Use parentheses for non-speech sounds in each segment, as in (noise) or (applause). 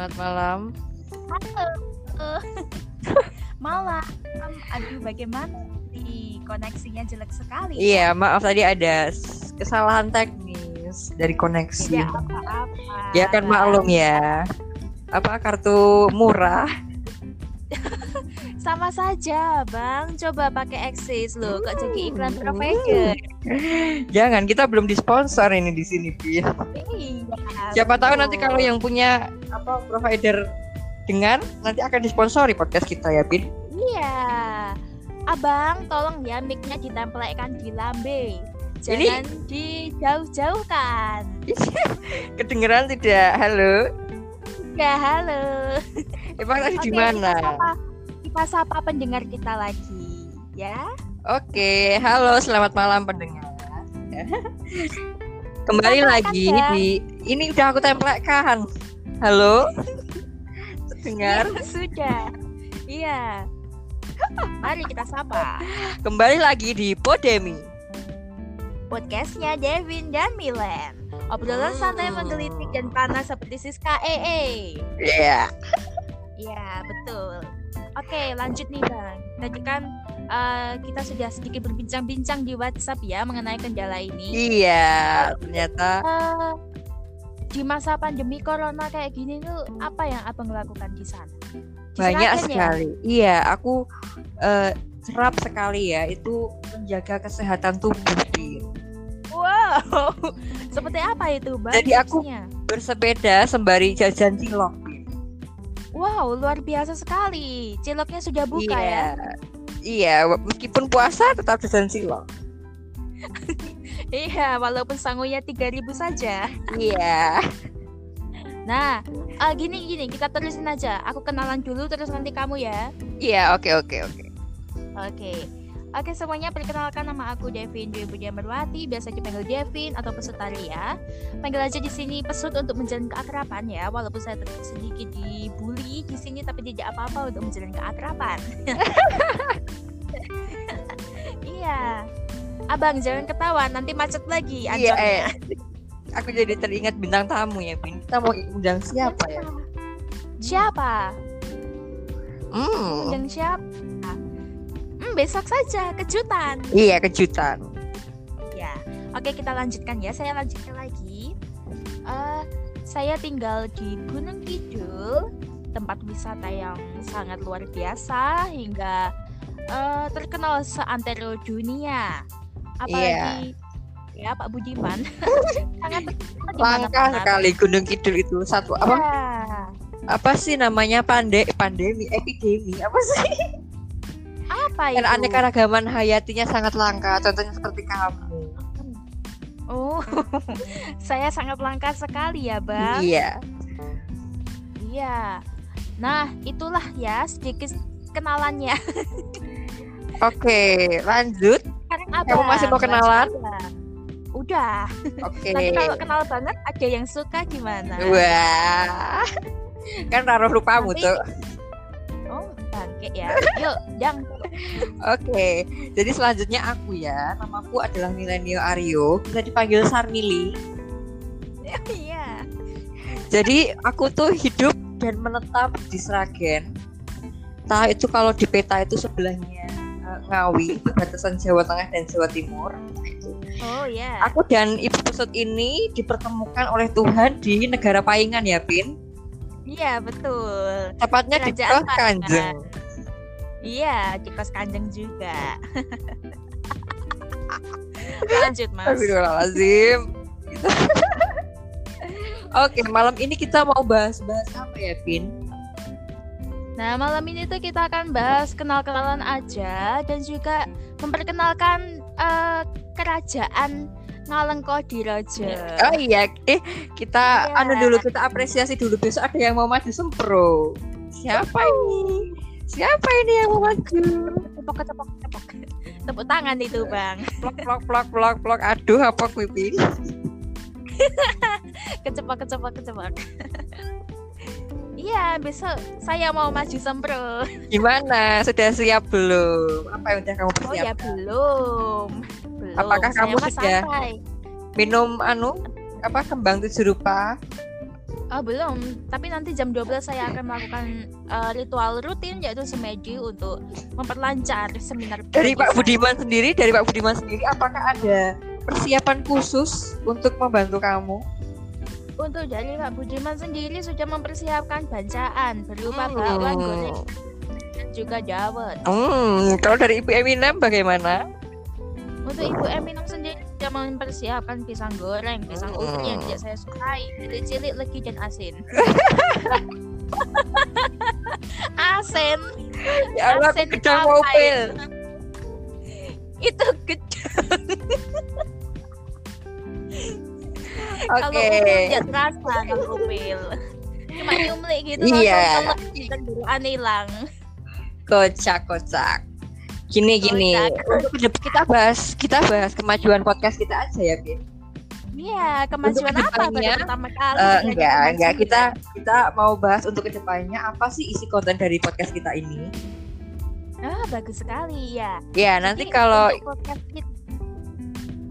Selamat malam. Halo. (laughs) Malam. Aduh, bagaimana? Di koneksinya jelek sekali. Iya, maaf tadi ada kesalahan teknis dari koneksi. Tidak apa-apa. Ya kan maklum ya. Apa kartu murah? (laughs) Sama saja, Bang. Coba pakai Axis loh. Kok jadi iklan Hmm. provider? (laughs) Jangan, kita belum disponsor ini di sini, Pin. Iya. Siapa tahu nanti kalau yang punya apa provider dengar nanti akan disponsori podcast kita ya, Pin. Iya. Abang, tolong ya mic-nya ditempelkan di lambe. Ini- Jangan dijauh-jauhkan. Kedengeran tidak? Halo. Ya, halo. Emang tadi di mana? Kita sapa, kita sapa pendengar kita lagi, ya. Oke, halo, selamat malam pendengar. (laughs) Kembali lagi ya. di ini udah aku tempelkan. Halo. Dengar. Iya, sudah. Iya. Mari kita sapa Kembali lagi di Podemi. podcastnya Devin dan Milen. Obrolan santai Hmm. menggelitik dan panas seperti Siska EE. Iya. Iya, betul. Oke, lanjut nih Bang. Tadi kan eh, kita sudah sedikit berbincang-bincang di WhatsApp ya mengenai kendala ini. Iya, ternyata Eh, di masa pandemi corona kayak gini tuh apa yang abang lakukan di sana? Di banyak Seragen ya? sekali. Iya, aku eh, serap sekali ya itu menjaga kesehatan tubuh. Wow, (laughs) seperti apa itu bang? Jadi aku-? Bersepeda sembari jajan cilok. Wow, luar biasa sekali. Ciloknya sudah buka iya. ya? Iya, meskipun puasa tetap jajan cilok. (laughs) Iya, walaupun sangunya 3000 saja. Iya. Nah, eh, gini gini, kita terusin aja. Aku kenalan dulu terus nanti kamu ya. Iya, oke oke oke. Oke. Oke semuanya perkenalkan nama aku Devin Dwi Budi Amarwati, biasa dipanggil Devin atau Pesut Talia. Panggil aja di sini Pesut untuk menjalin keakraban ya, walaupun saya sedikit dibully di sini tapi tidak apa-apa untuk menjalin keakraban. (laughs) iya. Abang jangan ketawa, nanti macet lagi Iya, eh. Aku jadi teringat bintang tamu ya, Pin. Kita mau undang siapa ya? Siapa? Hmm. Undang siapa? Hmm, besok saja kejutan. Iya, kejutan. Ya, oke kita lanjutkan ya. Saya lanjutkan lagi. Eh, saya tinggal di Gunung Kidul, tempat wisata yang sangat luar biasa hingga eh, terkenal seantero dunia. Apalagi ya Pak Budiman. (laughs) Sangat Langka sekali Gunung Kidul itu. Satu apa? Ya, apa sih namanya? Pande pandemi epidemi apa sih? Apa dan itu? aneka hayatinya sangat langka. Contohnya seperti kamu. Oh, (laughs) saya sangat langka sekali ya, Bang. iya. Iya. Nah, itulah ya sedikit kenalannya. (laughs) oke lanjut Sekarang? Kamu masih mau kenalan? Udah. oke Nanti kalau kenal banget ada yang suka gimana? wah kan taruh lupamu Nanti- tuh Oh, bangke ya. Yuk, Dang. Oke, jadi selanjutnya aku ya. Namaku adalah Milenio Aryo, bisa dipanggil Sarmili. (laughs) Iya. Jadi aku tuh hidup dan menetap di Sragen. Entah itu kalau di peta itu sebelahnya Ngawi, itu batasan Jawa Tengah dan Jawa Timur. Itu. Oh, ya. Aku dan Ibu Pusut ini dipertemukan oleh Tuhan di negara Paingan ya, Pin. Iya, betul. Tepatnya di Kos Kanjeng. Iya, di kos kanjeng juga. Lanjut, Mas. Astagfirullahaladzim. Oke, malam ini kita mau bahas-bahas apa ya, Pin? Nah, malam ini tuh kita akan bahas kenal-kenalan aja dan juga memperkenalkan eh, kerajaan Ngalengko di Raja. Oh iya, eh kita Iya. anu dulu kita apresiasi dulu besok ada yang mau maju sempro. Siapa ini? Siapa ini yang mau maju? Tepuk, tepuk, tepuk. Tepuk tangan itu, Bang. Plok plok plok plok plok. Aduh, apa kuwi? (laughs) Kecepak, kecepak, kecepak. Iya, besok saya mau maju sempro. Gimana? Sudah siap belum? Apa yang udah kamu Oh ya persiapkan? belum. Belum. Apakah Saya kamu sudah- santai. Minum anu apa kembang tujuh rupa? Oh, belum, tapi nanti jam 12 saya akan melakukan uh, ritual rutin yaitu semeji untuk memperlancar seminar Dari Pak. Budiman sendiri, dari Pak Budiman sendiri apakah ada persiapan khusus untuk membantu kamu? Untuk dari Pak Budiman sendiri sudah mempersiapkan bacaan berupa Hmm. bakwan goreng dan juga dawet. Hmm, kalau dari Ibu Eminem bagaimana? Untuk Ibu Eminem sendiri sudah mempersiapkan pisang goreng, pisang Hmm. ubi yang tidak saya sukai, cilik legi dan asin. (laughs) asin, Ya Allah, Asin gedang mobil. itu gedang. (laughs) Kalau Oke. upil tidak terasa kalau upil. Cuma nyumlik gitu Iya. kalau kendaraan hilang. Kocak, kocak. Gini gini, Kocak. untuk kita bahas kita bahas kemajuan podcast kita aja ya, Bin. Iya, kemajuan apa baru pertama kali? Ada enggak, enggak. Kita kita mau bahas untuk ke depannya apa sih isi konten dari podcast kita ini? Ah, bagus sekali ya. Ya, nanti Jadi, kalau untuk podcast kita-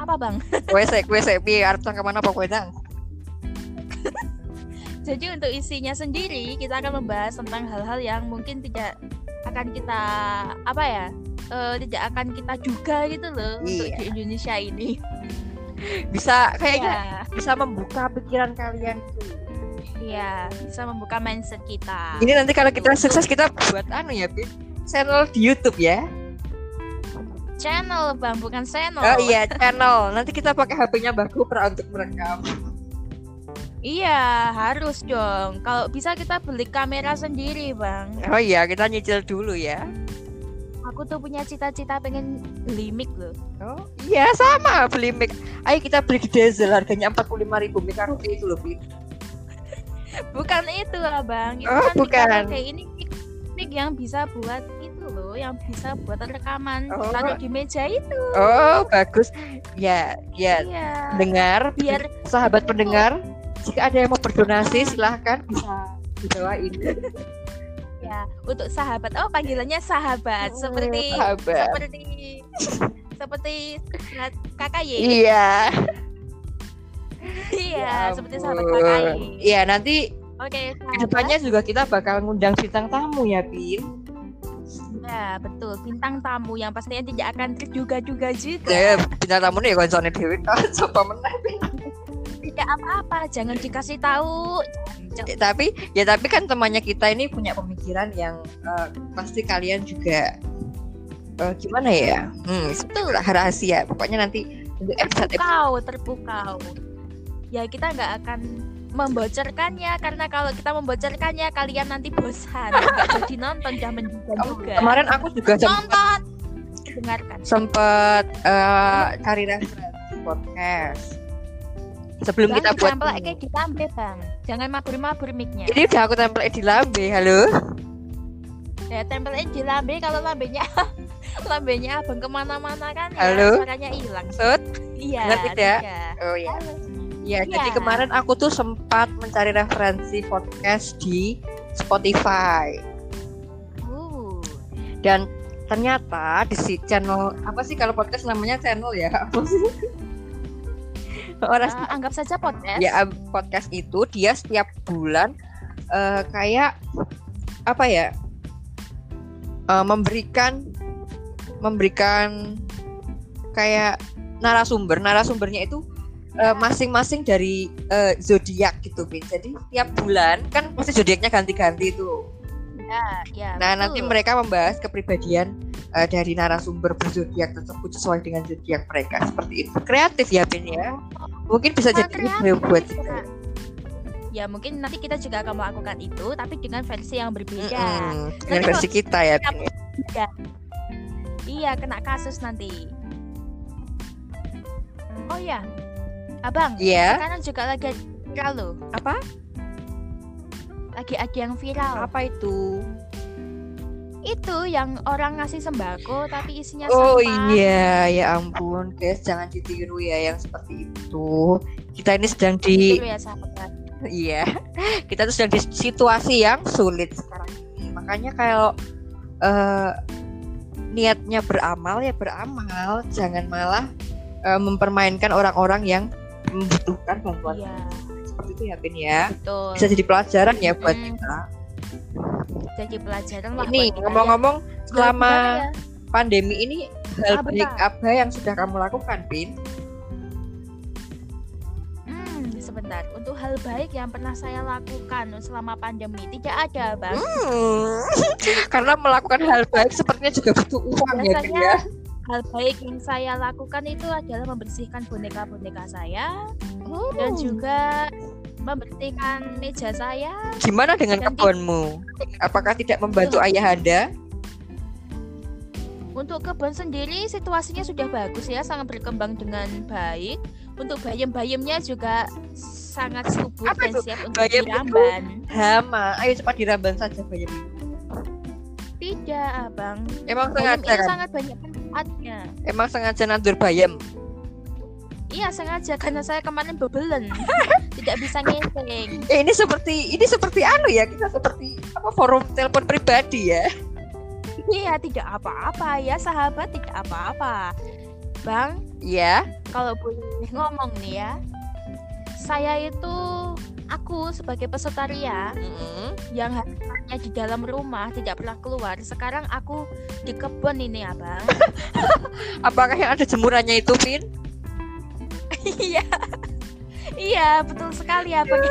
apa bang? kue sek kue sek pi arep ke mana pokoknya. (laughs) Jadi untuk isinya sendiri kita akan membahas tentang hal-hal yang mungkin tidak akan kita apa ya? eh, tidak akan kita juga gitu loh untuk Iya. di Indonesia ini. (laughs) Bisa kayaknya Iya, bisa membuka pikiran kalian tuh. iya, bisa membuka mindset kita. Ini nanti kalau kita sukses kita buat anu ya, Bin. Channel di YouTube ya. Channel bang, bukan channel. Oh iya, channel. Nanti kita pakai HP-nya Mbak Kupra untuk merekam. Iya, harus dong. Kalau bisa kita beli kamera sendiri bang. Oh iya, kita nyicil dulu ya. Aku tuh punya cita-cita pengen beli mic loh. Oh iya sama beli mic. Ayo kita beli di Diesel harganya 45.000 ribu mic karaoke itu loh. Bukan itu abang. Itu Oh, kan bukan. karaoke ini mic, mic yang bisa buat loh, yang bisa buat rekaman Oh. taruh di meja itu. Oh, bagus. Ya, ya. Iya. Dengar, Biar sahabat pendengar, jika ada yang mau berdonasi silahkan bisa dibawain. (laughs) ya untuk sahabat. Oh panggilannya sahabat. Seperti sahabat. seperti seperti kakak. Iya. (laughs) Iya, Ya seperti sahabat kakak. Iya, nanti Oke, sahabat. ke depannya juga kita bakal ngundang bintang tamu ya, Bin. Ya, betul. Bintang tamu yang pastinya tidak akan terduga-duga juga. Ya, bintang tamu nih koncone dewi. Coba menang. Tidak apa-apa, jangan dikasih tahu. Ya, tapi ya tapi kan temannya kita ini punya pemikiran yang eh, pasti kalian juga eh, gimana ya? Hmm, itulah rahasia. Pokoknya nanti untuk episode Terpukau, terpukau. Ya, kita nggak akan membocorkannya karena kalau kita membocorkannya kalian nanti bosan (laughs) jadi nonton jangan juga juga kemarin aku juga sempat nonton dengarkan sempat eh, cari referensi podcast sebelum Bang, kita buat tempel kayak ditambah bang jangan mabur-mabur mic-nya Ini udah aku tempel di lambe, halo. ya tempelin di lambe kalau lambenya (laughs) lambenya abang ke mana-mana kan ya Halo? suaranya hilang Sud? iya tidak? tidak. Oh ya. Halo. Ya, jadi Iya. kemarin aku tuh sempat mencari referensi podcast di Spotify Uh, dan ternyata di si channel apa sih kalau podcast namanya channel ya? (laughs) Apa sih? Orang eh, anggap saja podcast ya podcast itu dia setiap bulan eh, kayak apa ya eh, memberikan memberikan kayak narasumber narasumbernya itu eh, masing-masing dari eh, zodiak gitu Bin. jadi tiap bulan kan pasti zodiaknya ganti-ganti tuh. Ya, ya nah betul. nanti mereka membahas kepribadian eh, dari narasumber berzodiak tersebut sesuai dengan zodiak mereka. Seperti itu. Kreatif ya Bin ya? Mungkin bisa jadi ide buat juga. ya mungkin nanti kita juga akan melakukan itu tapi dengan versi yang berbeda. Mm-mm, dengan Nanti versi kita ya Bin. iya kena kasus nanti. Oh ya abang Iya. sekarang juga lagi viral loh Apa? lagi ada yang viral Apa itu? itu yang orang ngasih sembako tapi isinya Oh sampah iya, ya ampun, guys, jangan ditiru ya yang seperti itu. Kita ini sedang di ya sahabat iya. (laughs) Kita tuh sedang di situasi yang sulit sekarang ini. Makanya kalau eh, niatnya beramal ya beramal, jangan malah eh, mempermainkan orang-orang yang membutuhkan bantuan. iya seperti itu ya Pin ya. betul Bisa jadi pelajaran ya buat Mm. kita. jadi pelajaran lah Ini ya. ngomong-ngomong selama ya? pandemi ini hal baik apa yang sudah kamu lakukan, Pin? Hmm, sebentar. Untuk hal baik yang pernah saya lakukan selama pandemi tidak ada, Bang. Hmm. (laughs) Karena melakukan hal baik sepertinya juga butuh uang ya, Pin Biasanya ya. Hal baik yang saya lakukan itu adalah membersihkan boneka-boneka saya dan Hmm. juga membersihkan meja saya. Gimana dengan Dan kebunmu? Apakah tidak membantu ayah Anda? Untuk kebun sendiri situasinya sudah bagus ya, sangat berkembang dengan baik. Untuk bayam-bayamnya juga sangat subur Apa dan itu? siap untuk Bayam itu? diramban. Hama, ayo cepat diramban saja bayam itu. Tidak, Abang. Emang Bayam sengaja itu kan? sangat banyak manfaatnya. Emang sengaja nandur bayam. Iya sengaja karena saya kemarin bebelen (laughs) tidak bisa ngitung. Eh, ini seperti ini seperti anu ya kita seperti apa forum telepon pribadi ya. Iya tidak apa-apa ya sahabat tidak apa-apa. Bang Iya. kalau boleh ngomong nih ya, saya itu aku sebagai peserta ria Mm-mm. yang hanya di dalam rumah tidak pernah keluar. Sekarang aku di kebun ini abang. (laughs) Apakah yang ada jemurannya itu, Pin? Iya iya betul sekali abang.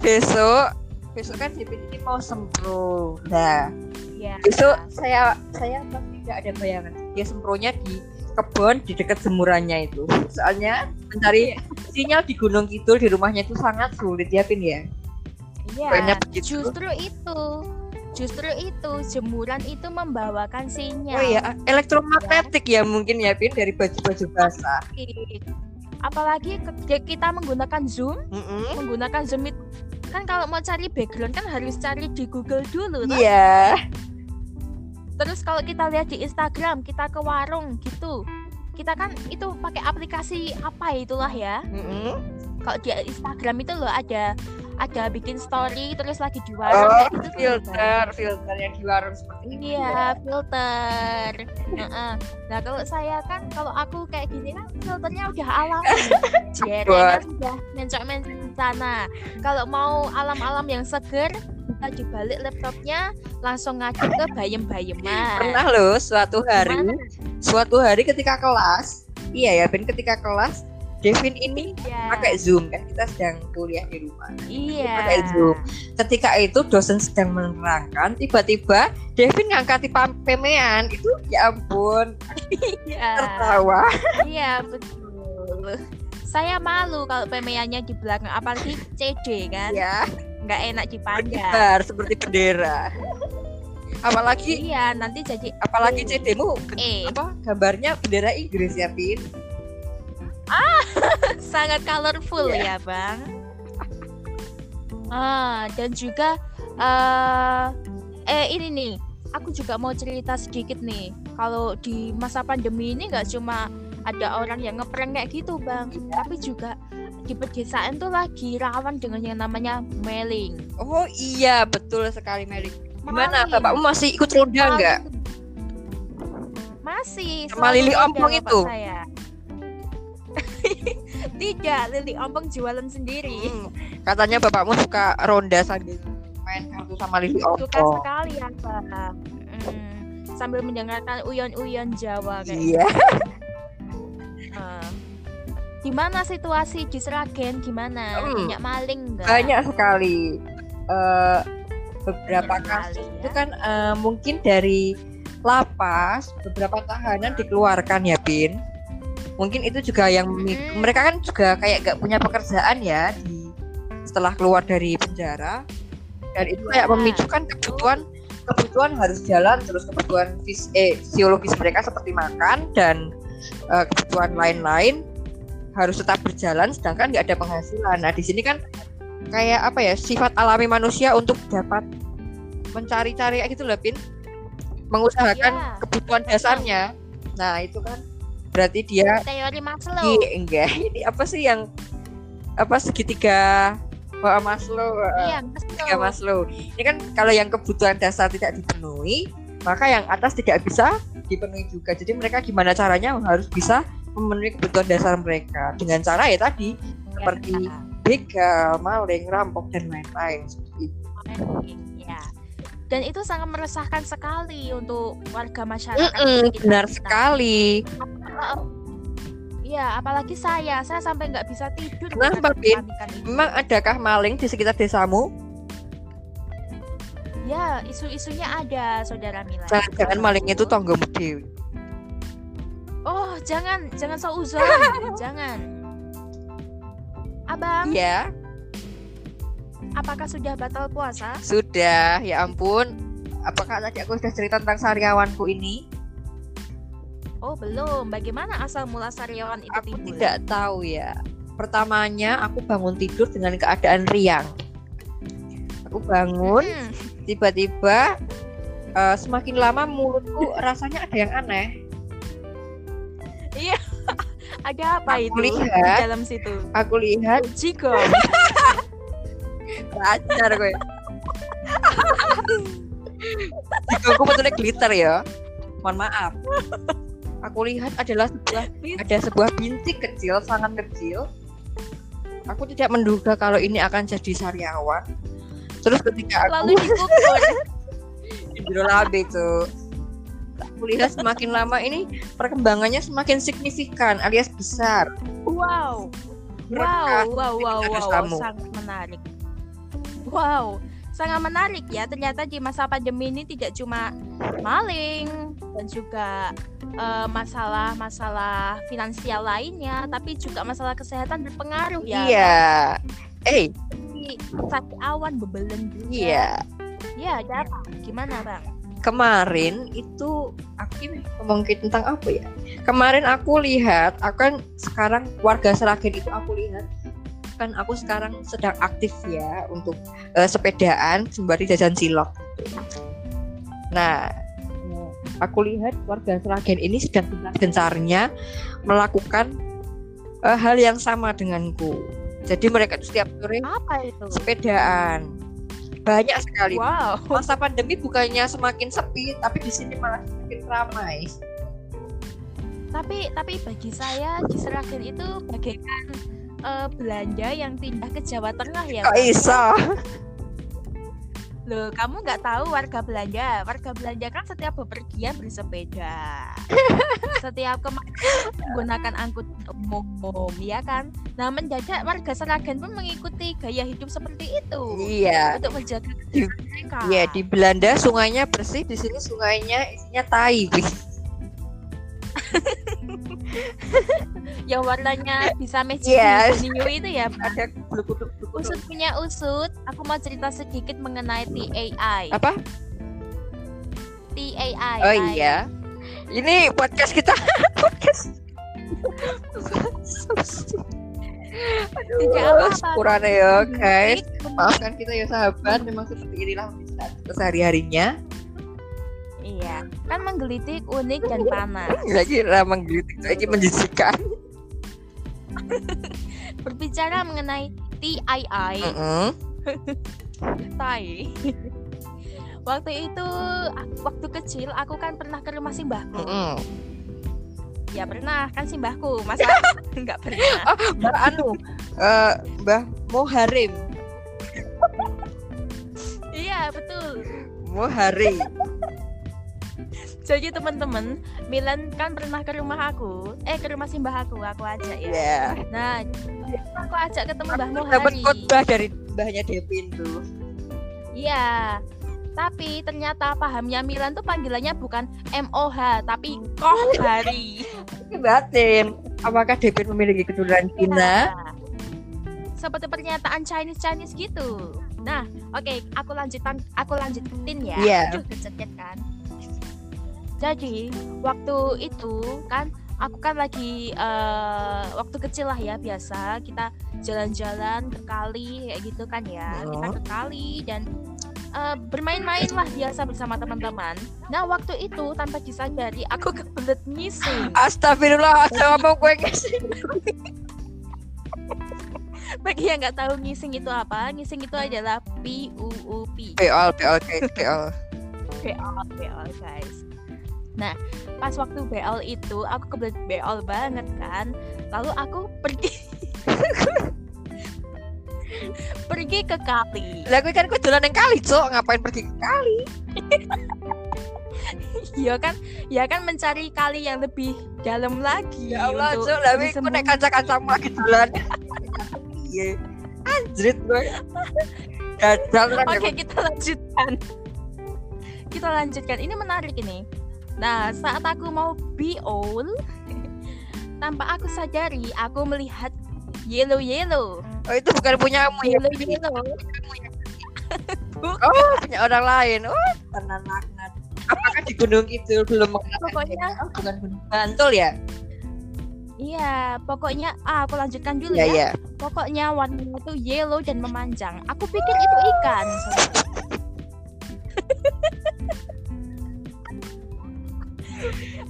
Besok besok kan Pin ini mau sempro. Nah, Iya. besok saya saya nggak ada bayangan. Dia sempronya di kebun di dekat jemurannya itu. Soalnya mencari sinyal di Gunung Kidul di rumahnya itu sangat sulit ya, Pin ya. Iya. begitu. Justru itu. Justru itu jemuran itu membawakan sinyal. Oh iya, elektromagnetik ya mungkin ya, Pin dari baju-baju basah. apalagi ke- kita menggunakan zoom Mm-mm. menggunakan zoom itu kan kalau mau cari background kan harus cari di Google dulu. Iya. Terus kalau kita lihat di Instagram kita ke warung gitu kita kan itu pakai aplikasi apa itulah ya Mm-mm. kalau di Instagram itu loh ada ada bikin story terus lagi di warung Oh, tuh, filter, filter yang di warung seperti ini. Iya, filter. Heeh. Nah, kalau saya kan kalau aku kayak gini kan filternya udah alami. (laughs) Jerenya sudah mencok-mencok di sana. Kalau mau alam-alam yang seger, dibalik laptopnya langsung ngadu ke bayem-bayeman. Pernah loh suatu hari, Gimana? suatu hari ketika kelas, iya ya, Ben ketika kelas, Devin ini Iya. pakai Zoom kan kita sedang kuliah di rumah. Iya. pakai Zoom. Ketika itu dosen sedang menerangkan, tiba-tiba Devin ngangkati pemean itu ya ampun Iya. tertawa. Iya, betul. Saya malu kalau pemeannya di belakang apalagi CD kan. Ya, Nggak enak dipandang. berkibar seperti bendera. Apalagi Iya, nanti jadi apalagi CD-mu ben- eh apa gambarnya bendera Inggris ya, Pin. (laughs) sangat colorful Iya. ya bang. Ah dan juga eh eh ini nih, aku juga mau cerita sedikit nih. Kalau di masa pandemi ini nggak cuma ada orang yang ngeprank kayak gitu bang, tapi juga di pedesaan tuh lagi rawan dengan yang namanya mailing. Oh iya, betul sekali Meli. Gimana bapakmu masih ikut ronda enggak? Masih. Sama Lili Ompong itu? Saya. (laughs) Tidak, Lili Ompong jualan sendiri. Hmm, katanya bapakmu suka ronda sambil main kartu sama Lili suka Ompong. sekali ya Pak. Mm, sambil mendengarkan uyon-uyon Jawa kayak Iya. Eh, (laughs) gimana situasi di Seragen gimana Hmm. banyak maling enggak Banyak sekali. Eh, beberapa Banyak kasus sekali, itu ya. kan eh, mungkin dari lapas beberapa tahanan dikeluarkan ya, Bin. Mungkin itu juga yang Mm-mm. mereka kan juga kayak gak punya pekerjaan ya di setelah keluar dari penjara dan itu kayak Iya. memicukan kebutuhan kebutuhan harus jalan terus kebutuhan fis eh, fisiologis mereka seperti makan dan eh, kebutuhan lain-lain harus tetap berjalan sedangkan nggak ada penghasilan. Nah di sini kan kayak apa ya sifat alami manusia untuk dapat mencari-cari gitu loh Pin. Mengusahakan Iya. kebutuhan dasarnya. Nah itu kan berarti dia teori Maslow. Iya, enggak. (laughs) Ini apa sih yang apa segitiga Wah, Maslow? Iya segitiga Maslow Maslow. Ini kan kalau yang kebutuhan dasar tidak dipenuhi maka yang atas tidak bisa dipenuhi juga. Jadi mereka gimana caranya harus bisa memenuhi kebutuhan dasar mereka dengan cara ya tadi seperti Ya. begal, maling, rampok dan lain-lain seperti itu. Ya. Dan itu sangat meresahkan sekali untuk warga masyarakat. Mm-mm, sekitar benar kita. sekali. Iya, apalagi saya, saya sampai nggak bisa tidur. Kenapa, Bin? Memang adakah maling di sekitar desamu? Ya, isu-isunya ada, saudara Mila. Jangan-jangan maling itu tonggomu dewi. Jangan, jangan seuzon, (laughs) jangan. Abang, Iya, apakah sudah batal puasa? sudah. Ya ampun. Apakah tadi aku sudah cerita tentang sariawanku ini? Oh, belum. Bagaimana asal mula sariawan itu Aku timbul? tidak tahu ya. Pertamanya aku bangun tidur dengan keadaan riang. Aku bangun, Hmm, tiba-tiba eh, semakin lama mulutku rasanya ada yang aneh. Ada apa Aku itu di lihat. dalam situ? Aku lihat Jiko. Pacar (laughs) gue. Aku betulnya glitter ya. Mohon maaf. Aku lihat adalah sebuah ada sebuah bintik kecil, sangat kecil. Aku tidak menduga kalau ini akan jadi sariawan. Terus ketika Lalu aku dikubur. (laughs) hidrolabe itu, aku lihat semakin lama ini perkembangannya semakin signifikan alias besar. Wow. Wow, wow, wow, wow, tamu. sangat menarik. Wow, sangat menarik ya. Ternyata di masa pandemi ini tidak cuma maling dan juga eh, masalah-masalah finansial lainnya, tapi juga masalah kesehatan berpengaruh ya. Iya. Eh, Seperti sakit awan bebelen juga. iya. Ya, ada apa? Gimana, Bang? Kemarin itu aku ngomong tentang apa ya? Kemarin aku lihat aku kan sekarang warga Seragen itu aku lihat kan aku sekarang sedang aktif ya untuk eh, sepedaan sembari jajan cilok nah aku lihat warga Seragen ini sedang gencar-gencarnya melakukan eh, hal yang sama denganku. Jadi mereka tuh setiap sore Apa itu? sepedaan banyak sekali Wow. masa pandemi bukannya semakin sepi tapi di sini malah semakin ramai Tapi tapi bagi saya di Seragen itu bagaikan eh, belanja yang pindah ke Jawa Tengah ya. kok iso Loh, kamu nggak tahu warga belanja? Warga belanja kan setiap bepergian bersepeda. (laughs) setiap ke mana menggunakan angkutan umum, ya kan? Nah, mendadak warga Seragen pun mengikuti gaya hidup seperti itu iya untuk menjaga Di- kesehatan mereka. iya di Belanda sungainya bersih di sini sungainya isinya tai. (laughs) Yang warnanya bisa magic Yes. new itu ya. ada blubuk Usut punya usut, aku mau cerita sedikit mengenai TAI. apa TAI. oh iya ini podcast kita (laughs) podcast Aduh, Tidak apa-apa. sepurane ya guys maafkan kita ya sahabat memang seperti inilah kesehari harinya Iya, kan menggelitik, unik dan panas. (laughs) lagi ramang gelitik lagi menjijikan (laughs) Berbicara mengenai TII, Mm-mm. Tai. waktu itu, ak- waktu kecil aku kan pernah ke rumah simbahku. Mm-mm. Ya pernah, kan simbahku. Masa (laughs) nggak pernah? Mbak Anu, eh, Mbah Moharim, iya betul. Mohari. Jadi teman-teman, Milan kan pernah ke rumah aku, eh ke rumah simbah aku, aku ajak ya. Ya. Nah, aku ajak ketemu Mbah Aku dapat khotbah dari mbahnya Devin tuh. Iya. Tapi ternyata pahamnya Milan tuh panggilannya bukan MOH tapi Kohari. Ini batin. Apakah Devin memiliki keturunan Cina? Nah, Seperti pernyataan Chinese Chinese gitu. Nah, oke, aku lanjutan aku lanjutin ya. Iya. Aduh, kan. Jadi, waktu itu kan aku kan lagi eh, waktu kecil lah ya biasa kita jalan-jalan ke kali kayak gitu kan ya. Kita ke kali dan eh, bermain-main lah biasa bersama teman-teman. Nah, waktu itu tanpa disadari aku kebelet ngising. Astagfirullah, ngomong gue ngasih. (laughs) Bagi yang nggak tahu ngising itu apa, ngising itu adalah P U U P. Peol, peol, guys, peol. BL, BL guys. Nah, pas waktu BL itu aku kebelet BL banget kan. Lalu aku (laughs) pergi pergi ke kali. Lah kan gue jalan yang kali, Cok. Ngapain pergi ke kali? (laughs) Ya kan, ya kan mencari kali yang lebih dalam lagi. Ya Allah, Cok. Lah bersembunyi. naik kaca-kacamu lagi jalan. Iya. Anjrit gue. Kan Oke, kita lanjutkan. Kita lanjutkan. Ini menarik ini. Nah, saat aku mau be all, (laughs) tanpa aku sadari, aku melihat yellow yellow, Oh itu bukan punyamu ya. yellow yellow. (laughs) Oh punya orang lain. Oh tenang laknat. Apakah di Gunung Kidul belum mengenal? Pokoknya, Oh, bukan Gunung Bantul ya? iya, pokoknya, ah, aku lanjutkan dulu Iya ya. iya. Pokoknya warnanya itu yellow dan memanjang. Aku pikir itu ikan. (laughs)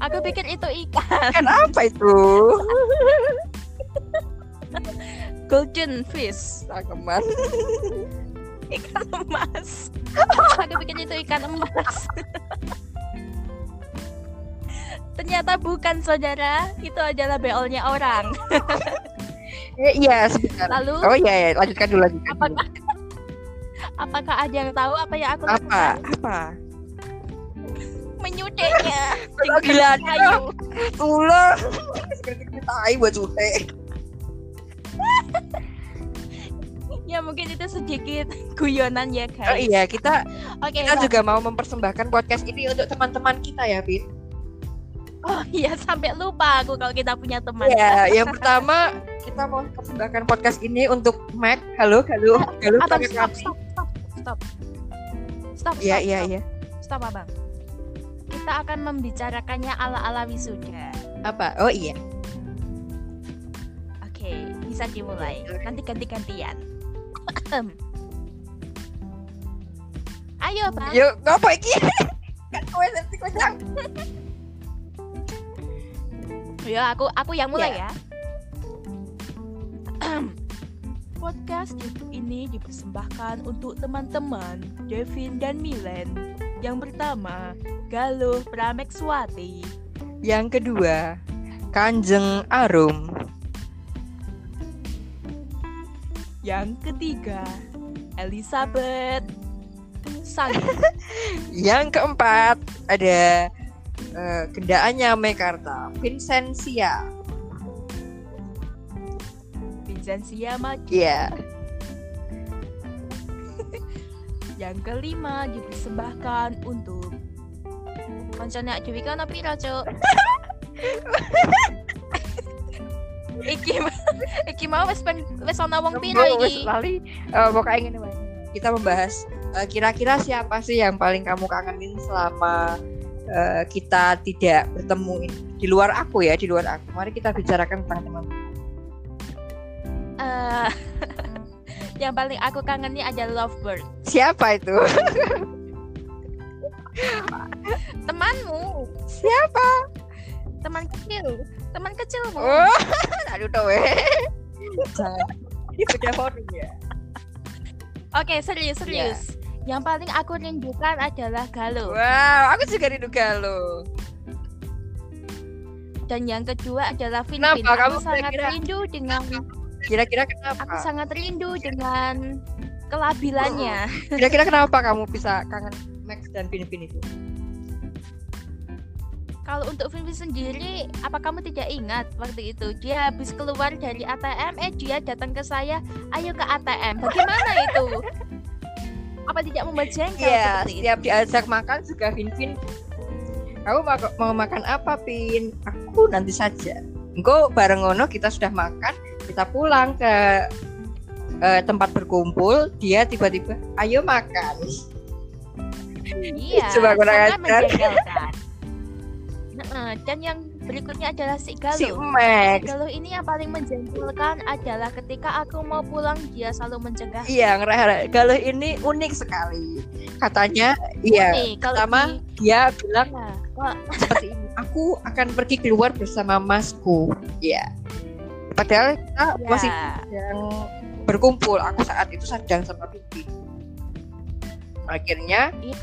Aku pikir itu ikan. Kan apa itu? (laughs) Golden fish. Cangkeman. (laughs) Ikan emas. Aku pikir itu ikan emas. (laughs) Ternyata bukan saudara, itu adalah beolnya orang. Eh, iya sebentar. Lalu Oh iya, iya. lanjutkan dulu lanjutkan dulu. apakah apakah ada yang tahu apa yang aku Apa? lakukan? Apa? Menyudeknya Gila. Tulang. Seperti kita tai buat cute. Ya mungkin itu sedikit guyonan ya guys. Oh iya, kita Oke. kita Bang. juga mau mempersembahkan podcast ini untuk teman-teman kita ya, Bin. Oh iya sampai lupa aku kalau kita punya teman. Iya, (laughs) yang pertama kita mau persembahkan podcast ini untuk Mac. Halo, halo, halo. Abang stop stop stop stop. Stop. Iya, stop, iya, stop. iya. Stop abang. Kita akan membicarakannya ala-ala wisuda. Apa? Oh iya. Oke, bisa dimulai. Nanti ganti-gantian. Ayo bang. Yuk, ngapa iki? Kan kowe sing kocak. Ya aku aku yang mulai Ya. ya. Podcast YouTube ini dipersembahkan untuk teman-teman Devin dan Milen. Yang pertama, Galuh Pramekswati. Yang kedua, Kanjeng Arum. Yang ketiga, Elizabeth Sang. (laughs) Yang keempat, ada eh, gendaannya Mekarta, Vincentia. Vincentia Maju. Iya. Yang kelima dipersembahkan untuk Koncone Dewi kan tapi Cuk? (laughs) iki iki mau wis pen wis ana wong pira iki? lali eh, pokoknya ngene wae. Kita membahas eh, kira-kira siapa sih yang paling kamu kangenin selama eh, kita tidak bertemu ini. di luar aku ya, di luar aku. Mari kita bicarakan tentang teman. (laughs) yang paling aku kangeni adalah Lovebird. Siapa itu? (laughs) Temanmu, Siapa? teman kecil, teman kecilmu. Oh, (laughs) aduh. Jangan. Ini forum ya. Oke, serius serius. Yang paling aku rindukan adalah Galuh. Wow, aku juga rindu Galuh. Dan yang kedua adalah. Kamu Aku sangat rindu dengan Kira-kira kenapa? aku sangat rindu dengan kelabilannya. Kira-kira kenapa kamu bisa kangen Max dan Vin itu? Kalau untuk Vin Vin sendiri, apa kamu tidak ingat waktu itu dia habis keluar dari ATM, eh dia datang ke saya, ayo ke ATM. Bagaimana itu? Apa tidak membuat jengkel Iya, seperti itu? setiap diajak makan juga Vin Vin. Kamu mau, mau makan apa, Pin? Aku nanti saja. Engkau bareng ngono kita sudah makan, kita pulang ke eh, tempat berkumpul, dia tiba-tiba, ayo makan. Iya, Coba kurang ajar. dan yang berikutnya adalah si Galuh. Si Max. Galuh ini yang paling menjengkelkan adalah ketika aku mau pulang dia selalu mencegah. Iya, Galuh ini unik sekali. Katanya, iya. Pertama, di- Dia bilang ya, seperti ini. Aku akan pergi keluar bersama masku. Iya. Padahal kita ya, masih yang berkumpul. Aku saat itu sedang sama Vivi. Akhirnya, itu.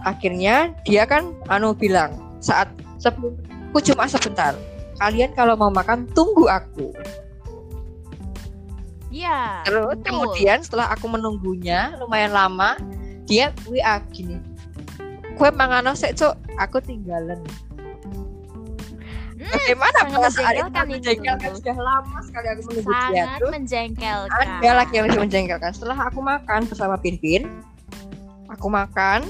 akhirnya dia kan anu bilang saat sebelum aku cuma sebentar. Kalian kalau mau makan tunggu aku. Iya. Terus betul. kemudian setelah aku menunggunya lumayan lama, dia WA gini. Kue mangano sik cuk, aku tinggalan. Bagaimana sangat perasaan itu? menjengkelkan sudah lama sekali aku menunggu dia tuh. menjengkelkan. Ada lagi yang lebih menjengkelkan. Setelah aku makan bersama Pinpin, aku makan.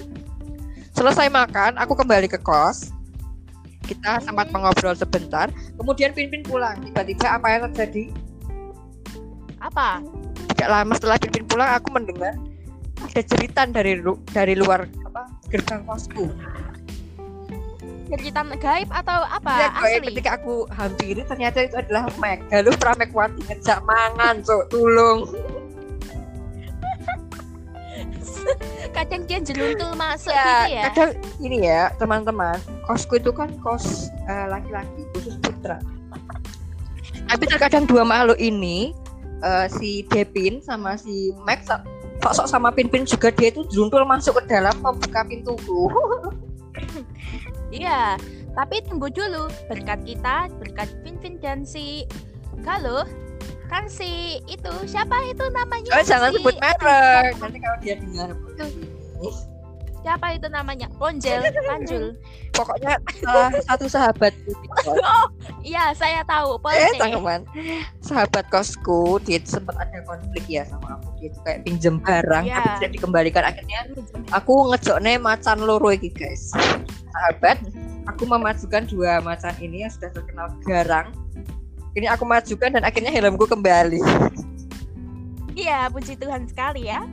Selesai makan, aku kembali ke kos. Kita sempat Hmm. mengobrol sebentar. Kemudian Pinpin pulang. Tiba-tiba apa yang terjadi? Apa? Tidak lama setelah Pinpin pulang, aku mendengar ada jeritan dari lu- dari luar apa gerbang kosku. Cerita gaib atau apa? Ya, Asli. ketika aku hampiri ternyata itu adalah Meg. Lalu Pramekwati ngejak mangan, cuk, tulung. (laughs) Kadang dia jeluntul masuk ya, gitu ya. kadang ini ya teman-teman kosku itu kan kos eh, laki-laki khusus putra tapi terkadang dua makhluk ini eh, si Depin sama si Max sok-sok sama Pinpin juga dia itu jeruntul masuk ke dalam membuka pintuku (laughs) Iya, tapi tunggu dulu. Berkat kita, berkat Vinvin dan si Galuh, kan si itu siapa itu namanya? oh jangan Si- sebut merek nanti kalau dia dengar Siapa itu namanya? Ponjel, Panjul. (laughs) pokoknya salah satu sahabat (laughs) Iya, saya tahu. eh Ponce. tanggapan sahabat kosku dia sempat ada konflik ya sama aku dia itu kayak pinjem barang Iya. tapi tidak dikembalikan akhirnya aku ngejokne macan loro iki guys sahabat aku memajukan dua macan ini yang sudah terkenal garang ini aku majukan dan akhirnya helmku kembali (laughs) Iya, puji Tuhan sekali ya.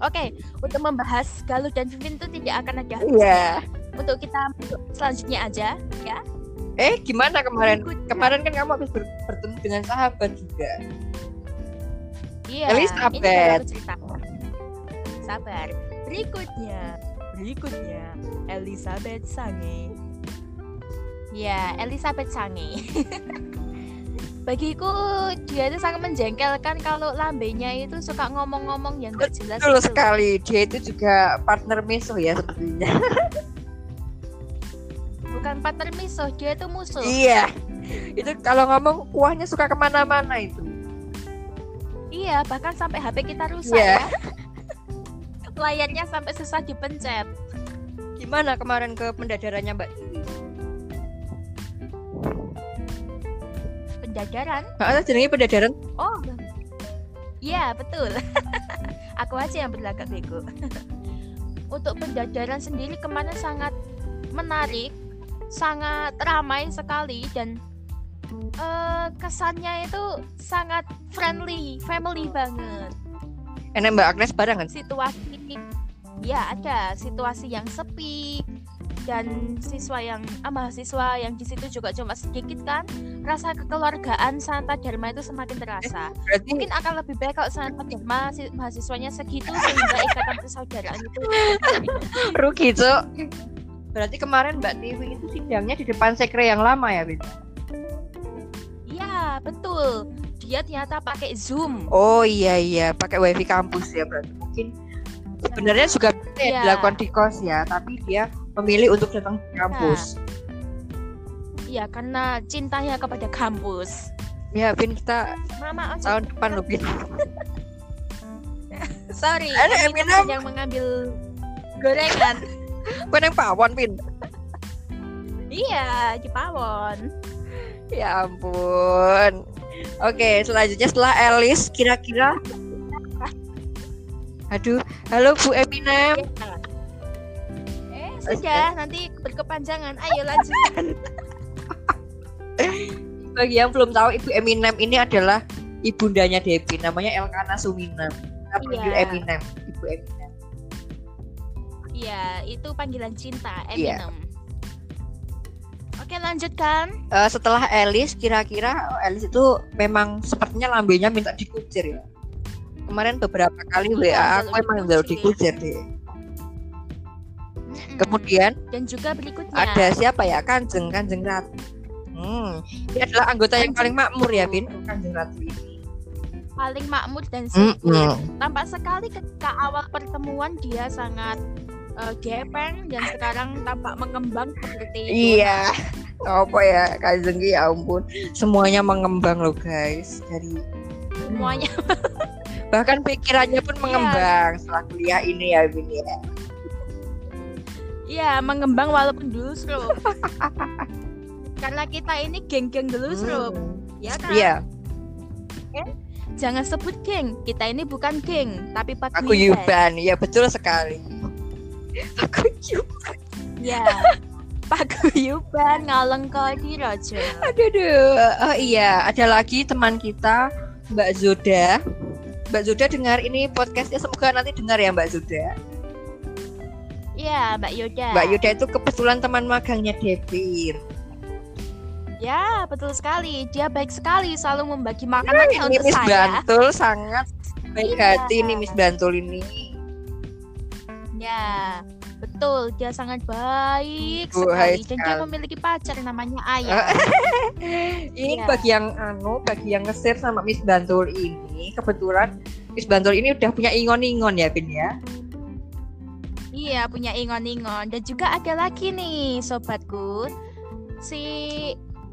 Oke, untuk membahas Galuh dan Vinvin itu tidak akan ada iya untuk kita selanjutnya aja ya. eh gimana kemarin Berikutnya. kemarin kan kamu habis ber- bertemu dengan sahabat juga Iya. Elizabeth. Ini aku cerita. Sabar. Berikutnya, berikutnya Elizabeth Sange. Ya, Elizabeth Sange. (laughs) Bagiku dia itu sangat menjengkelkan kalau lambenya itu suka ngomong-ngomong yang gak jelas. betul itu. sekali dia itu juga partner meso ya sepertinya (laughs) Bukan partner miso, dia itu musuh. iya itu kalau ngomong kuahnya suka ke mana-mana itu Iya, bahkan sampai HP kita rusak Iya. ya. (laughs) Layarnya sampai susah dipencet. gimana kemarin ke pendadarannya mbak Pendadaran Nah, jenenge pendadaran Oh, iya betul. (laughs) Aku aja yang berlagak bego. (laughs) Untuk pendadaran sendiri kemarin sangat menarik, sangat ramai sekali dan eh, kesannya itu sangat friendly, family banget. enak mbak Agnes barengan Situasi, ya ada situasi yang sepi dan siswa yang ah, mahasiswa yang di situ juga cuma sedikit kan rasa kekeluargaan Santa Dharma itu semakin terasa. Berarti mungkin akan lebih baik kalau Santa Dharma si- mahasiswanya segitu sehingga ikatan persaudaraan itu. Rugi cok berarti kemarin mbak Tiwi itu sidangnya di depan sekre yang lama ya Bin? iya betul. Dia ternyata pakai zoom. Oh iya iya. Pakai wifi kampus ya berarti. Mungkin sebenarnya juga bisa ya dilakukan di kos ya tapi dia memilih untuk datang ke kampus. Iya karena cintanya kepada kampus. Ya Bin kita mama ojo tahun depan loh Bin (laughs) sorry Ada Eminem Eminem. yang mengambil gorengan. (laughs) Kau yang pawon Bin iya di pawon. Ya ampun. Oke selanjutnya setelah Elis kira-kira? Aduh halo Bu Eminem. Eh sudah nanti berkepanjangan ayo lanjutkan (laughs) bagi yang belum tahu Ibu Eminem ini adalah ibundanya Devi namanya Elkana kita panggil Iya. Eminem Ibu Eminem iya itu panggilan cinta Iya. Eminem oke lanjutkan Eh, setelah Elis kira-kira oh, Elis itu memang sepertinya lambenya minta dikucir ya kemarin beberapa kali WA Iya, aku emang jalur dikucir. deh. Kemudian dan juga berikutnya ada siapa ya Kanjeng Kanjeng Ratu hmm. ini adalah anggota yang paling makmur ya Bin Kanjeng Ratu ini paling makmur dan Mm-mm. sempit. Tampak sekali ketika awal pertemuan dia sangat eh, gepeng dan sekarang tampak mengembang seperti itu. Iya. Apa ya Kanjeng ya ampun. Semuanya mengembang loh guys dari semuanya (laughs) Bahkan pikirannya pun Iya. mengembang setelah kuliah ini ya Bin ya. Iya, mengembang walaupun dulu seru. (laughs) Karena kita ini geng-geng dulu seru. Hmm. Ya kan? Iya, Jangan sebut geng. Kita ini bukan geng, tapi aku paguyuban. Yuban. Ya betul sekali. (laughs) Aku Yuban. (laughs) Ya. Paguyuban ngaleng di rojo. Aduh, aduh. Oh iya, ada lagi teman kita Mbak Zoda. Mbak Zoda dengar ini podcastnya semoga nanti dengar ya Mbak Zoda. Iya, Mbak Yoda. Mbak Yoda itu kebetulan teman magangnya Devin. Ya, betul sekali. Dia baik sekali selalu membagi makanannya Ini untuk Miss saya. Bantul sangat baik Iya. hati nih Miss Bantul ini. Ya, betul. Dia sangat baik Bu, sekali dan dia memiliki pacar namanya Ayah. (laughs) Ini Iya. bagi yang anu, bagi yang nge-share sama Miss Bantul ini, kebetulan Miss Bantul ini udah punya ingon-ingon ya, Bin ya. Iya, punya ingon-ingon. Dan juga ada lagi nih, sobatku. Si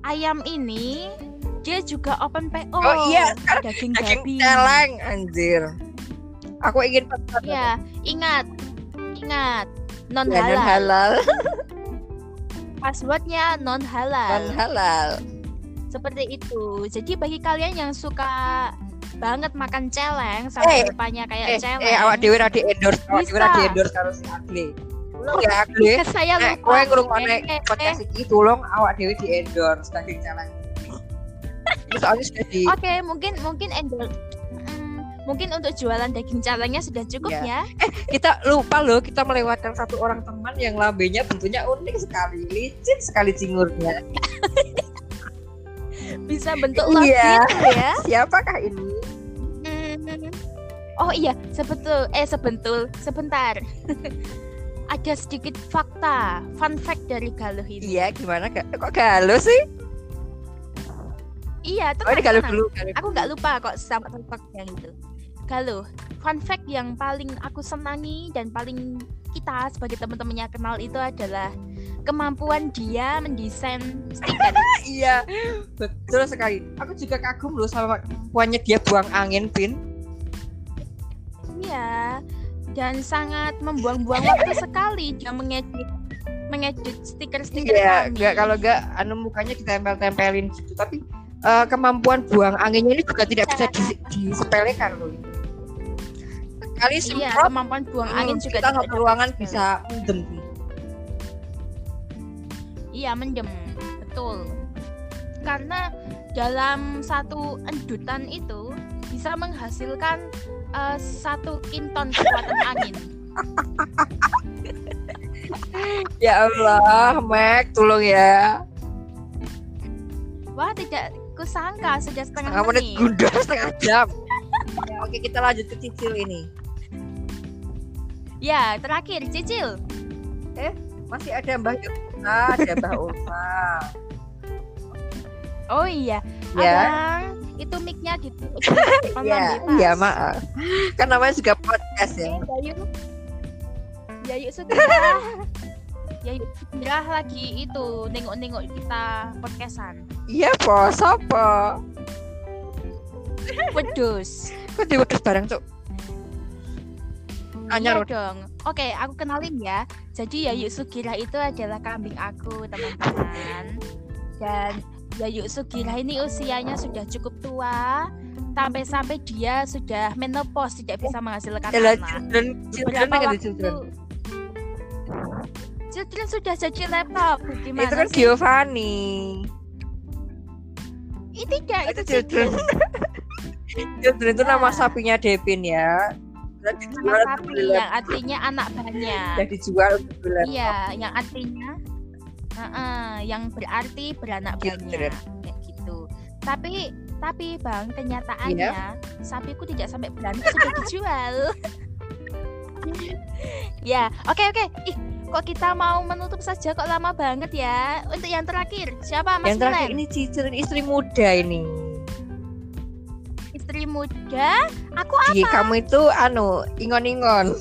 ayam ini dia juga open PO. Oh iya, sekarang daging Daging babi. celeng, anjir. Aku ingin pesan Iya, ingat. Ingat. Non ya, non halal. halal, (laughs) Passwordnya non non halal. halal. Seperti itu. Jadi bagi kalian yang suka banget makan celeng sampai Eh, depannya kayak Eh, celeng. eh awak dhewe ra di endorse, awak dhewe ra Bisa. di endorse karo si Agle. Tolong ya Agle. Eh, saya Nek lupa. kowe ngrungokne Eh, eh, podcast iki tolong awak dhewe di endorse daging celeng. Soalnya sudah di Oke, mungkin mungkin endor Hmm, mungkin untuk jualan daging celengnya sudah cukup Iya. ya. kita lupa loh kita melewatkan satu orang teman yang lambenya bentuknya unik sekali licin sekali cingurnya (laughs) Bisa bentuk love Iya. gitu ya. (laughs) siapakah ini. Oh iya, sebetul eh sebentul, sebentar. (laughs) Ada sedikit fakta, fun fact dari Galuh ini. iya gimana Ga- kok galuh sih Iya, oh ini tenang, galuh tenang. dulu galuh Aku nggak lupa kok sama fun fact yang itu. Galuh, fun fact yang paling aku senangi dan paling kita sebagai teman-temannya kenal itu adalah kemampuan dia mendesain stiker. (laughs) iya betul sekali aku juga kagum loh sama kemampuannya dia buang angin pin Iya, dan sangat membuang-buang waktu sekali dia mengedit mengedit stiker-stiker iya kami. nggak kalau nggak anu mukanya ditempel-tempelin gitu tapi eh, kemampuan buang anginnya ini juga tidak bisa di- disepelekan loh sekali Iya, semprot kemampuan buang Hmm, angin juga kita satu ruangan bisa mendem Iya, mendem. Betul. Karena dalam satu endutan itu bisa menghasilkan eh, satu kinton kekuatan angin. (laughs) ya Allah Mac tolong ya Wah, tidak kusangka sudah setengah setengah menit menit. (laughs) setengah jam ya, oke kita lanjut ke cicil ini Ya, terakhir cicil. masih ada Mbah Yulfa ada Mbah Ulfa Oh iya, ya Abang, itu mic-nya gitu. ya ya maaf kan namanya juga podcast ya. Yayu Yayu Sugirah Yayu (laughs) Sugirah lagi itu nengok-nengok kita podcastan. Iya po sopo Wedus. Kok diwedus bareng cuk? Anyar Iya dong. Oke aku kenalin ya. Jadi Yayu Sugirah itu adalah kambing aku teman-teman. Dan Yayu Sugirah ini usianya sudah cukup tua. Sampai-sampai dia sudah menopause Tidak bisa menghasilkan anak. children children Berapa waktu children? Sudah jadi laptop. Gimana itu kan sih? Giovanni. Itu tidak, itu itu children. children. (laughs) Itu nama Ya. sapinya Devin ya. Nama dijual sapi yang artinya anak banyak. Udah dijual untuk. Iya, yang artinya Heeh, yang berarti beranak Children. banyak kayak gitu. Tapi tapi Bang, kenyataannya Iya. sapiku tidak sampai beranak sudah dijual. (laughs) ya, oke oke. Ih, kok kita mau menutup saja kok lama banget ya? Untuk yang terakhir, siapa Mas yang terakhir Milen? ini cicil istri muda ini Istri muda? Aku Di kamu itu anu ingon-ingon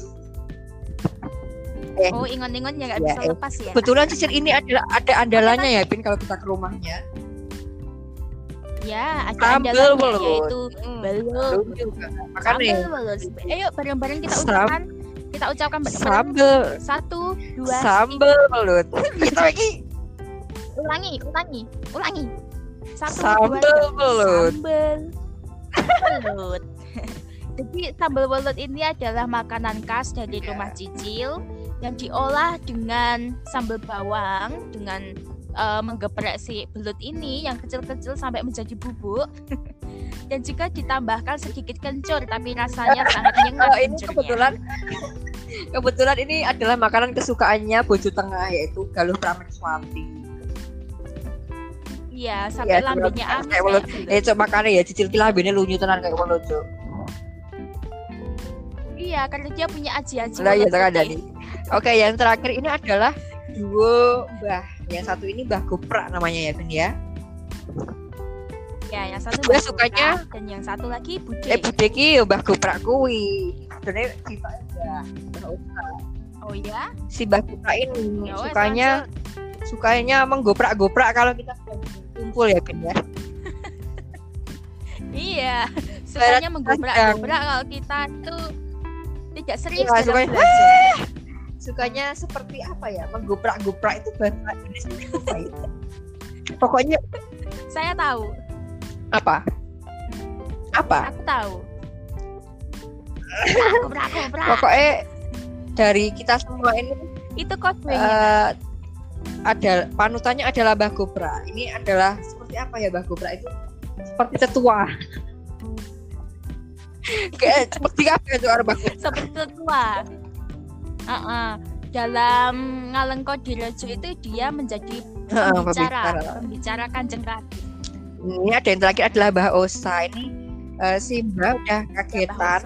Eh. Oh, ingon-ingon ya nggak Ya, bisa eh. lepas ya. kebetulan cicil ini adalah ada andalannya ya Pin kalau kita ke rumahnya Ya, ada andalannya yaitu Hmm, belum. juga. Makanya belut. Ayo bareng-bareng kita ucapkan. Kita ucapkan sambal Satu, dua, sambal belut. (laughs) Kita lagi ulangi, ulangi, ulangi. Satu, dua, tiga. belut. Sambal belut. (laughs) Jadi sambal belut ini adalah makanan khas dari Iya. rumah cicil yang diolah dengan sambal bawang dengan eh, menggeprek si belut ini yang kecil-kecil sampai menjadi bubuk (laughs) dan juga ditambahkan sedikit kencur tapi rasanya sangat (laughs) nyengat Oh, ini kencurnya. kebetulan kebetulan ini adalah makanan kesukaannya Bojo Tengah yaitu galuh pramek swati. Iya, sampai Iya, lambenya coba- amis kayak. Eh coba makanya ya cicil ki lambene lunyu tenan kayak Cuk. Iya, karena dia punya aji-aji. Lah ya tak ada nih. Oke, yang terakhir ini adalah duo Mbah. Yang satu ini Mbah Goprak namanya ya, Ben ya. Ya, yang satu Mbak sukanya- dan yang satu lagi Bude. Eh Bude ki ya Mbah Goprak kuwi. Sebenarnya kita Mbah. Mbah oh ya? Si Mbah Goprak ini Ya wes, sukanya sukanya menggoprak-goprak kalau kita kumpul ya, Ben ya. (laughs) Iya, sukanya menggobrak-gobrak kalau kita itu tidak serius Iya, dalam belajar. Sukanya seperti apa ya? Menggoprak-goprak itu bahasa Indonesia apa ya? (laughs) Pokoknya Saya tahu, apa? Apa? aku tahu. (laughs) Gobrak-gobrak. Pokoknya dari kita semua ini Itu kodenya. eh ada panutannya adalah Mbah Gopra. Ini adalah seperti apa ya Mbah Gopra itu? Seperti tetua. (laughs) Kayak seperti apa itu Mbah Gopra? Seperti tua. Uh-uh. Dalam ngalengko direjo itu dia menjadi pembicara, pembicara. pembicara kanjeng Ratu. Ini ada yang terakhir adalah Mbah Osa. Ini eh, si Mbah udah kagetan.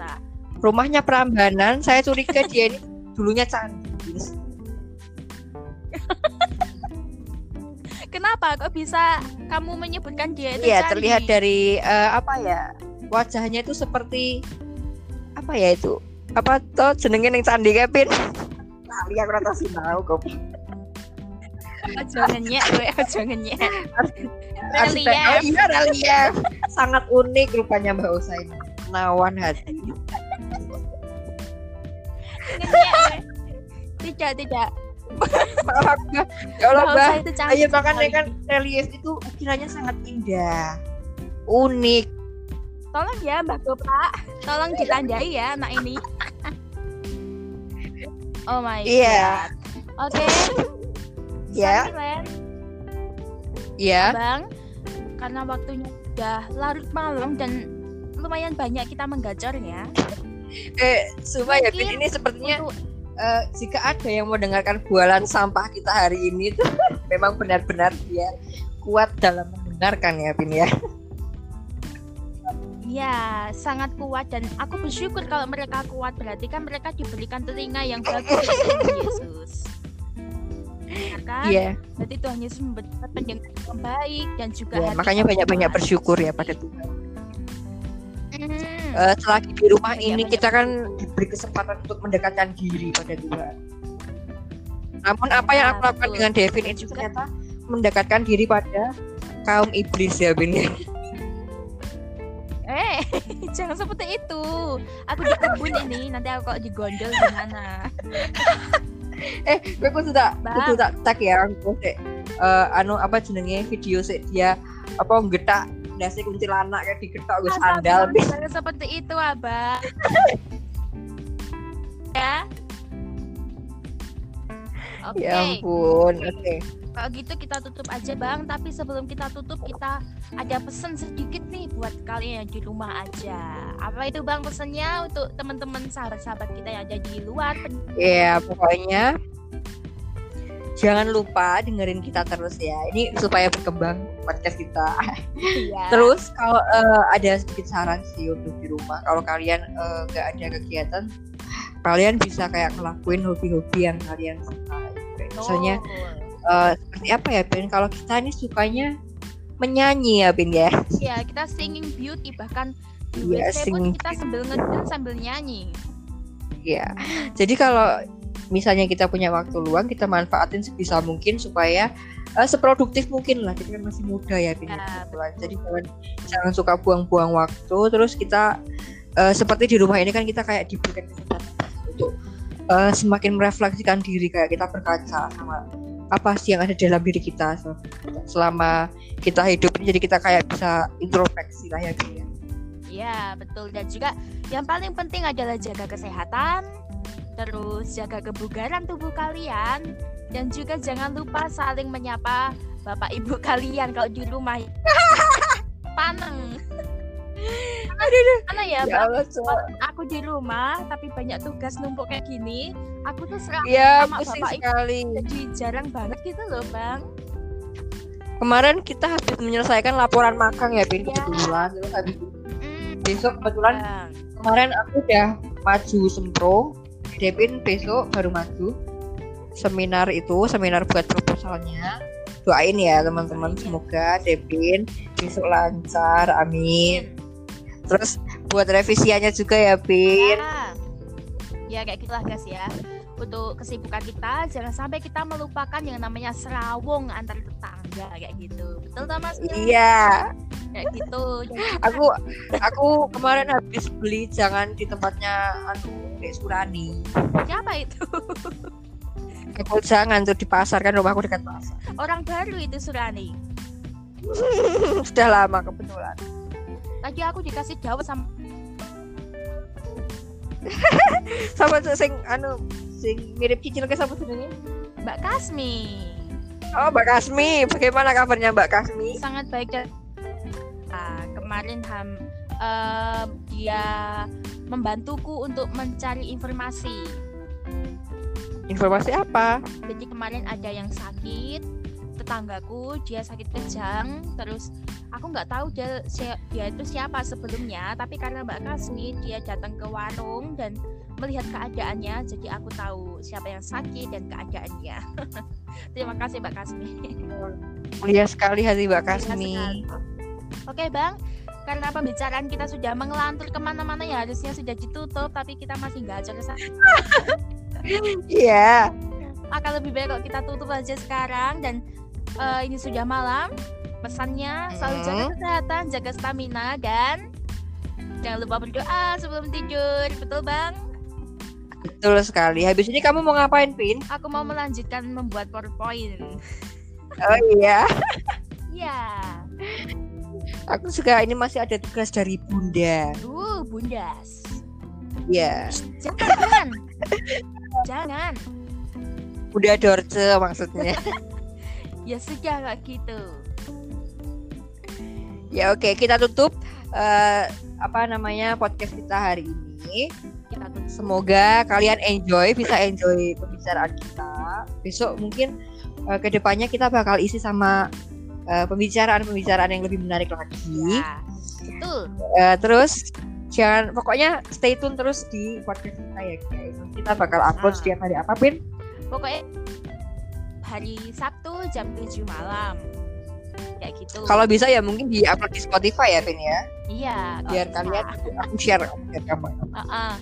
Rumahnya Prambanan. Saya curiga dia ini dulunya candi. (laughs) Kenapa kok bisa kamu menyebutkan dia itu Iya, terlihat dari eh, apa ya? Wajahnya itu seperti apa ya itu? Apa toh jenenge ning candi Kevin? Lali aku rata kok. Ojo ngenyek, gue ojo ngenyek. Arsitek- Relief. Oh iya relief. Sangat unik rupanya Mbak Osa ini. Nawan hati. Tidak, tidak. Ya Allah Mbak Ayo makan sekali. kan relief itu ukirannya sangat indah. Unik. Tolong ya Mbak Gopra, tolong ditandai ya anak ini. Oh my Iya. god. Oke. Ya. Ya. Bang. Karena waktunya udah larut malam dan lumayan banyak kita menggacornya. Eh, ya Bin, Mungkin ini sepertinya Untuk eh, jika ada yang mau dengarkan bualan sampah kita hari ini tuh (laughs) memang benar-benar dia kuat dalam mendengarkan ya Bin ya. Ya sangat kuat dan aku bersyukur kalau mereka kuat berarti kan mereka diberikan telinga yang bagus oleh Yesus. Ya kan? Iya. Berarti Tuhan Yesus memberikan pendengar yang baik dan juga Ya, hati makanya banyak-banyak bersyukur ya pada Tuhan. Hmm. Eh, selagi di rumah Banyak- ini banyak kita kan diberi kesempatan untuk mendekatkan diri pada Tuhan. Namun apa yang Ya, aku lakukan betul. dengan Devin itu juga- ternyata mendekatkan diri pada kaum iblis ya Bin. Ya. Eh, (laughs) jangan seperti itu. Aku di kebun ini, nanti aku kalau digondol gimana? eh, gue kudu tak kudu tak tag ya aku sik eh, anu apa jenenge video sik dia apa nggetak dasi kuntilanak kayak digetak gue sandal seperti itu, Abang. (laughs) ya. Oke, Ya ampun. Oke. Kalau gitu kita tutup aja, Bang. Tapi sebelum kita tutup, kita ada pesan sedikit nih buat kalian yang di rumah aja. Apa itu, Bang, pesannya untuk teman-teman sahabat-sahabat kita yang ada di luar? Ya, pokoknya jangan lupa dengerin kita terus ya. Ini supaya berkembang podcast kita. Iya. Terus kalau eh, ada sedikit saran sih untuk di rumah, kalau kalian eh, nggak ada kegiatan, kalian bisa kayak ngelakuin hobi-hobi yang kalian suka. Misalnya. Eh, seperti apa ya, Ben? Kalau kita ini sukanya menyanyi ya, Ben ya. Ya, kita singing beauty bahkan di Iya, WC pun kita sambil ngedance sambil nyanyi. Iya. Jadi kalau misalnya kita punya waktu luang kita manfaatin sebisa mungkin supaya uh, seproduktif mungkin lah kita kan masih muda ya, Pin. Ya, jadi jangan jangan suka buang-buang waktu terus kita uh, seperti di rumah ini kan kita kayak diberikan kesempatan untuk uh, semakin merefleksikan diri kayak kita berkaca sama apa sih yang ada dalam diri kita selama kita hidup ini jadi kita kayak bisa introspeksi lah ya Pin. Iya betul dan juga yang paling penting adalah jaga kesehatan, terus jaga kebugaran tubuh kalian dan juga jangan lupa saling menyapa bapak ibu kalian kalau di rumah. (laughs) Paneng. (laughs) Karena ya, ya Allah, aku di rumah tapi banyak tugas numpuk kayak gini, aku tuh serang ya, sama bapak sekali. ibu jadi jarang banget gitu loh bang. Kemarin kita habis menyelesaikan laporan magang ya, Pin, ya. kebetulan. Terus habis besok kebetulan Bang. kemarin aku udah maju sempro. Devin besok baru maju. Seminar itu seminar buat proposalnya. Doain ya teman-teman. Semoga Devin besok lancar. Amin terus buat revisiannya juga ya Bin. Ya, ya kayak gitulah guys ya. Untuk kesibukan kita jangan sampai kita melupakan yang namanya serawong antar tetangga kayak gitu. Betul Thomas iya. Kayak gitu. Aku aku kemarin habis beli jangan di tempatnya anu Dek Surani. Siapa itu? (laughs) Aku jangan tuh di pasar kan rumahku dekat pasar. Orang baru itu Surani. (laughs) Sudah lama kebetulan tadi aku dikasih jawab sama (laughs) sama sing anu sing mirip cicil ke sama sebenarnya Mbak Kasmi. Oh Mbak Kasmi. Bagaimana kabarnya Mbak Kasmi? Sangat baik dan kemarin ham uh, dia membantuku untuk mencari informasi. Informasi apa? Jadi kemarin ada yang sakit, tetanggaku dia sakit kejang, terus aku nggak tahu dia dia itu siapa sebelumnya, tapi karena Mbak Kasmi dia datang ke warung dan melihat keadaannya, jadi aku tahu siapa yang sakit dan keadaannya. (laughs) Terima kasih Mbak Kasmi. Mulia sekali hati Mbak Kasmi. Oke Bang, karena pembicaraan kita sudah mengelantur ke mana-mana ya harusnya sudah ditutup tapi kita masih nggak ke sana. (laughs) Iya. Akan lebih baik kalau kita tutup aja sekarang dan uh, ini sudah malam. Pesannya selalu jaga kesehatan, jaga stamina dan jangan lupa berdoa sebelum tidur. Betul bang? Betul sekali. Habis ini kamu mau ngapain, Pin? Aku mau melanjutkan membuat PowerPoint. Oh iya. (laughs) Iya. Aku suka ini masih ada tugas dari Bunda. Uh, Bundas. Ya. Jangan. Jangan. Bunda Dorce maksudnya. (laughs) ya sudah kayak gitu. Ya oke, okay. kita tutup uh, apa namanya podcast kita hari ini. Kita tutup. Semoga kalian enjoy, bisa enjoy pembicaraan kita. Besok mungkin uh, ke depannya kita bakal isi sama Eh, pembicaraan-pembicaraan uh, yang lebih menarik lagi. Ya, betul. Uh, terus jangan pokoknya stay tune terus di podcast kita ya guys. Kita bakal upload nah. setiap hari apa pin? Pokoknya hari Sabtu jam 7 malam. Kayak gitu. Kalau bisa ya mungkin di upload di Spotify ya Pin ya. Iya. Biar kalian aku share biar kamu. Uh -uh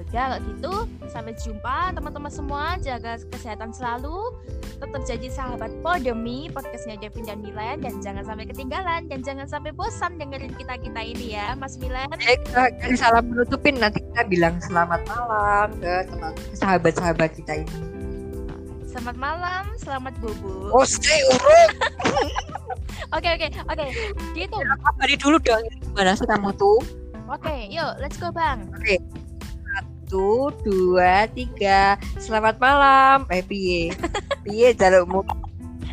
udah kalau gitu sampai jumpa teman-teman semua jaga kesehatan selalu tetap jadi sahabat Podemi podcastnya Devin dan Milan dan jangan sampai ketinggalan dan jangan sampai bosan dengerin kita kita ini ya Mas Milan ya kita salam menutupin nanti kita bilang selamat malam ke teman sahabat-sahabat kita ini Selamat malam, selamat bobo. Oh, stay urut. (laughs) Oke oke oke. Gitu. Dari dulu dong. Gimana sih kamu tuh? Oke, okay, yuk let's go bang. Oke. Okay satu dua tiga selamat malam eh piye (laughs) piye jalukmu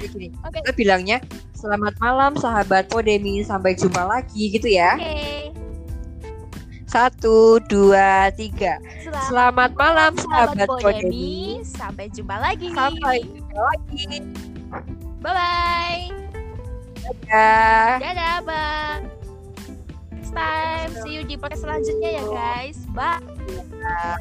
gini okay. kita bilangnya selamat malam sahabat Podemi sampai jumpa lagi gitu ya okay. Satu, dua, tiga. Selamat, Selamat malam sahabat Podemi. Sampai jumpa lagi. Sampai jumpa lagi. Bye bye. Dadah. Dadah, Bang. Next time, see you di podcast selanjutnya ya guys. Bye. Dadah.